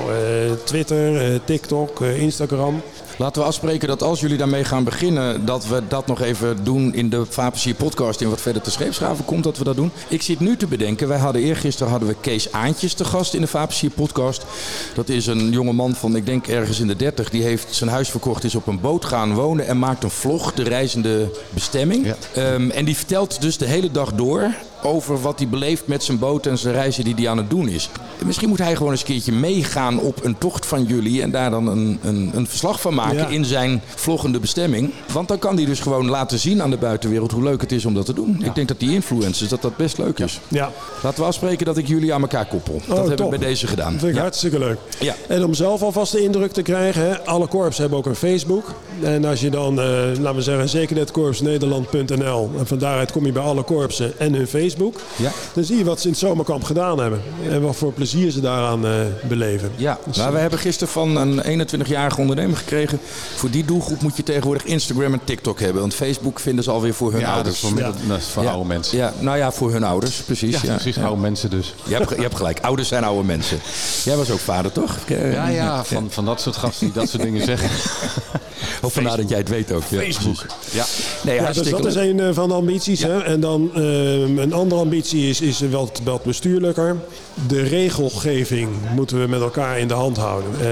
Twitter, TikTok, Instagram. Laten we afspreken dat als jullie daarmee gaan beginnen, dat we dat nog even doen in de Vapensier podcast in wat verder te scheepsgraven komt, dat we dat doen. Ik zit nu te bedenken, wij hadden eergisteren hadden we Kees Aantjes te gast in de Vapensier podcast. Dat is een jonge man van, ik denk ergens in de 30, die heeft zijn huis verkocht, is op een boot gaan wonen en maakt een vlog, de reizende bestemming. Ja. Um, en die vertelt dus de hele dag door over wat hij beleeft met zijn boot en zijn reizen die hij aan het doen is. Misschien moet hij gewoon eens een keertje meegaan op een tocht van jullie en daar dan een, een, een verslag van maken ja. in zijn vloggende bestemming. Want dan kan hij dus gewoon laten zien aan de buitenwereld hoe leuk het is om dat te doen. Ja. Ik denk dat die influencers, dat dat best leuk is. Ja. Laten we afspreken dat ik jullie aan elkaar koppel. Oh, dat top. hebben we bij deze gedaan. Dat vind ik hartstikke leuk. Ja. En om zelf alvast de indruk te krijgen, hè, alle korps hebben ook een Facebook. En als je dan, uh, laten we zeggen, zekerheidskorpsnederland.nl en van daaruit kom je bij alle korpsen en hun Facebook. Ja. Dan zie je wat ze in het zomerkamp gedaan hebben. En wat voor plezier ze daaraan uh, beleven. Ja, dus, maar we hebben gisteren van een 21-jarige ondernemer gekregen. Voor die doelgroep moet je tegenwoordig Instagram en TikTok hebben. Want Facebook vinden ze alweer voor hun ja, ouders. Dat is voor, ja. dat is voor ja. oude mensen. Ja, nou ja, voor hun ouders, precies. Ja, precies, oude mensen dus. Je hebt, je hebt gelijk, ouders zijn oude mensen. Jij was ook vader, toch? Ja, ja, van, van dat soort gasten die dat soort dingen zeggen. (laughs) Of vandaar dat jij het weet ook. Facebook. Ja, nee, ja, dus dat is een uh, van de ambities. Hè? En dan uh, een andere ambitie is, is wat, wat bestuurlijker. De regelgeving moeten we met elkaar in de hand houden. Uh,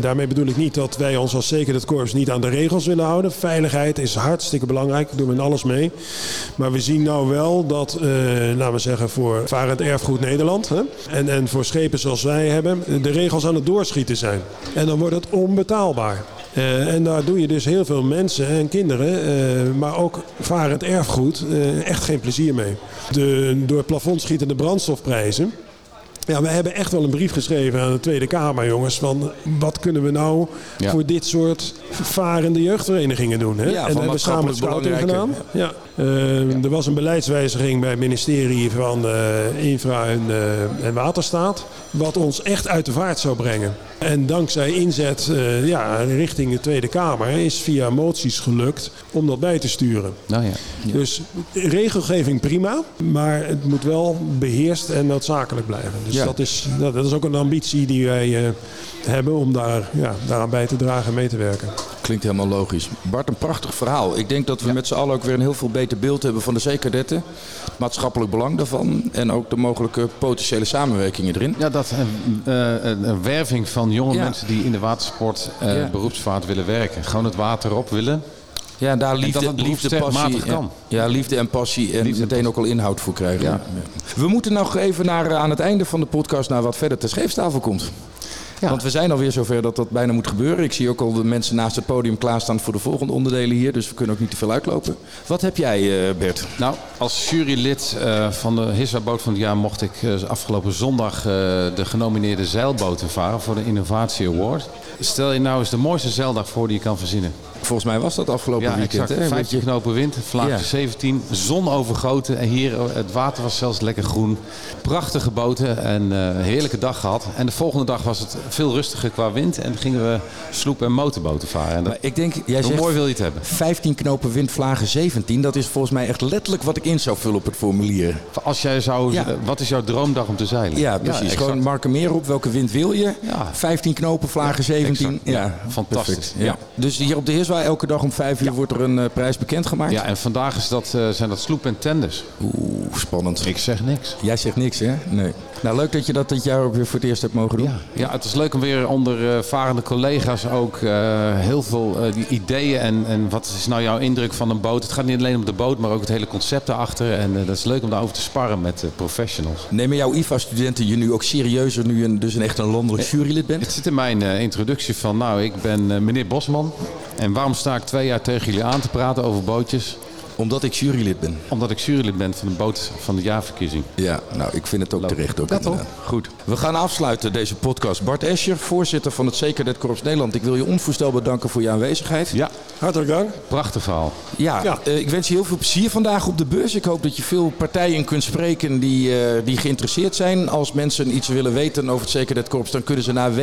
daarmee bedoel ik niet dat wij ons als zeker het korps niet aan de regels willen houden. Veiligheid is hartstikke belangrijk, daar doen we in alles mee. Maar we zien nou wel dat, laten we zeggen, voor varend erfgoed Nederland hè? En, en voor schepen zoals wij hebben, de regels aan het doorschieten zijn. En dan wordt het onbetaalbaar. Uh, en daar doe je dus heel veel mensen en kinderen, uh, maar ook varend erfgoed, uh, echt geen plezier mee. De door het plafond schietende brandstofprijzen. Ja, we hebben echt wel een brief geschreven aan de Tweede Kamer, jongens. Van wat kunnen we nou ja. voor dit soort varende jeugdverenigingen doen? Hè? Ja, en daar hebben we samen scouting gedaan. Ja. Uh, er was een beleidswijziging bij het ministerie van uh, Infra en, uh, en Waterstaat. Wat ons echt uit de vaart zou brengen. En dankzij inzet ja, richting de Tweede Kamer is via moties gelukt om dat bij te sturen. Nou ja. Ja. Dus regelgeving prima, maar het moet wel beheerst en noodzakelijk blijven. Dus ja. dat, is, dat, dat, is ook een ambitie die wij hebben om daar, ja, daaraan bij te dragen en mee te werken. Klinkt helemaal logisch. Bart, een prachtig verhaal. Ik denk dat we ja. met z'n allen ook weer een heel veel beter beeld hebben van de zeekadetten. Het maatschappelijk belang daarvan en ook de mogelijke potentiële samenwerkingen erin. Ja, dat uh, een werving van jonge ja. mensen die in de watersport uh, beroepsvaart willen werken. Gewoon het water op willen. Ja, daar liefde, en liefde, passie, kan. Ja, liefde en passie en liefde meteen ook al inhoud voor krijgen. We moeten nog even naar, aan het einde van de podcast naar wat verder ter scheepstafel komt. Want we zijn alweer zover dat dat bijna moet gebeuren. Ik zie ook al de mensen naast het podium klaarstaan voor de volgende onderdelen hier. Dus we kunnen ook niet te veel uitlopen. Wat heb jij, eh, Bert? Nou, als jurylid uh, van de Hiswa-boot van het jaar mocht ik uh, afgelopen zondag de genomineerde zeilboten varen voor de Innovatie Award. Stel je nou eens de mooiste zeildag voor die je kan verzinnen. Volgens mij was dat afgelopen ja, weekend. Exact. 15 knopen wind, vlaagje ja. 17, zon overgoten. En hier, het water was zelfs lekker groen. Prachtige boten en uh, heerlijke dag gehad. En de volgende dag was het veel rustiger qua wind. En gingen we sloep- en motorboten varen. En dat, ik denk, jij hoe zegt mooi wil je het hebben? 15 knopen wind, vlagen 17. Dat is volgens mij echt letterlijk wat ik in zou vullen op het formulier. Als jij zou, Ja. wat is jouw droomdag om te zeilen? Ja, precies. Gewoon mark er meer op. Welke wind wil je? Ja. 15 knopen, vlagen 17. exact. Ja, fantastisch. Ja. Dus hier op de Elke dag om 5 uur wordt er een eh, prijs bekendgemaakt. Ja, en vandaag is dat, eh, zijn dat sloep en tenders. Oeh, spannend. Ik zeg niks. Jij zegt niks, hè? Nee. Nou, leuk dat je dat dit jaar ook weer voor het eerst hebt mogen doen. Ja, ja, het is leuk om weer onder eh, varende collega's ook eh, heel veel eh, die ideeën en, en wat is nou jouw indruk van een boot. Het gaat niet alleen om de boot, maar ook het hele concept erachter. En eh, dat is leuk om daarover te sparren met professionals. Nemen jouw IVA-studenten je nu ook serieuzer nu je dus een echt een landelijk jurylid bent? Het zit in mijn eh, introductie van, nou, ik ben eh, meneer Bosman. En waarom sta ik twee jaar tegen jullie aan te praten over bootjes? Omdat ik jurylid ben. Omdat ik jurylid ben van de boot van de jaarverkiezing. Ja, nou, ik vind het ook terecht. Ook Ja, inderdaad. Goed. We gaan afsluiten deze podcast. Bart Escher, voorzitter van het Zekerheid Korps Nederland. Ik wil je onvoorstelbaar bedanken voor je aanwezigheid. Ja, Hartelijk dank. prachtig verhaal. Ja, Ja. eh, ik wens je heel veel plezier vandaag op de beurs. Ik hoop dat je veel partijen kunt spreken die, eh, die geïnteresseerd zijn. Als mensen iets willen weten over het Zekerheidskorps, dan kunnen ze naar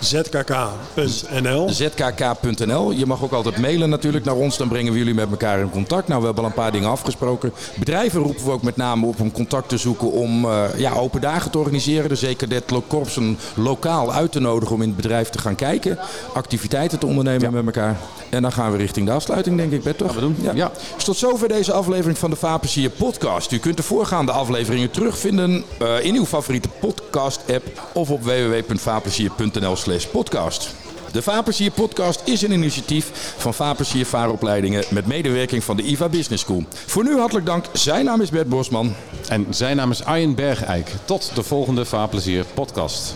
www.zkk.nl. zkk.nl. Je mag ook altijd mailen natuurlijk naar ons, dan brengen we jullie met elkaar in contact. Nou, we hebben al een paar dingen afgesproken. Bedrijven roepen we ook met name op om contact te zoeken om eh, ja, open dagen te organiseren. De Zekerdet Korpsen lokaal uit te nodigen om in het bedrijf te gaan kijken. Activiteiten te ondernemen met elkaar. En dan gaan we richting de afsluiting, denk ik, Bert, toch? we doen. Ja. Dus tot zover deze aflevering van de Vapensier podcast. U kunt de voorgaande afleveringen terugvinden eh, in uw favoriete podcast-app of op www.vapensier.nl slash podcast. De Vapensier podcast is een initiatief van Vapensier Vaaropleidingen met medewerking van de IVA Business School. Voor nu hartelijk dank. Zijn naam is Bert Bosman. En zijn naam is Arjen Bergeijk. Tot de volgende Vaarplezier podcast.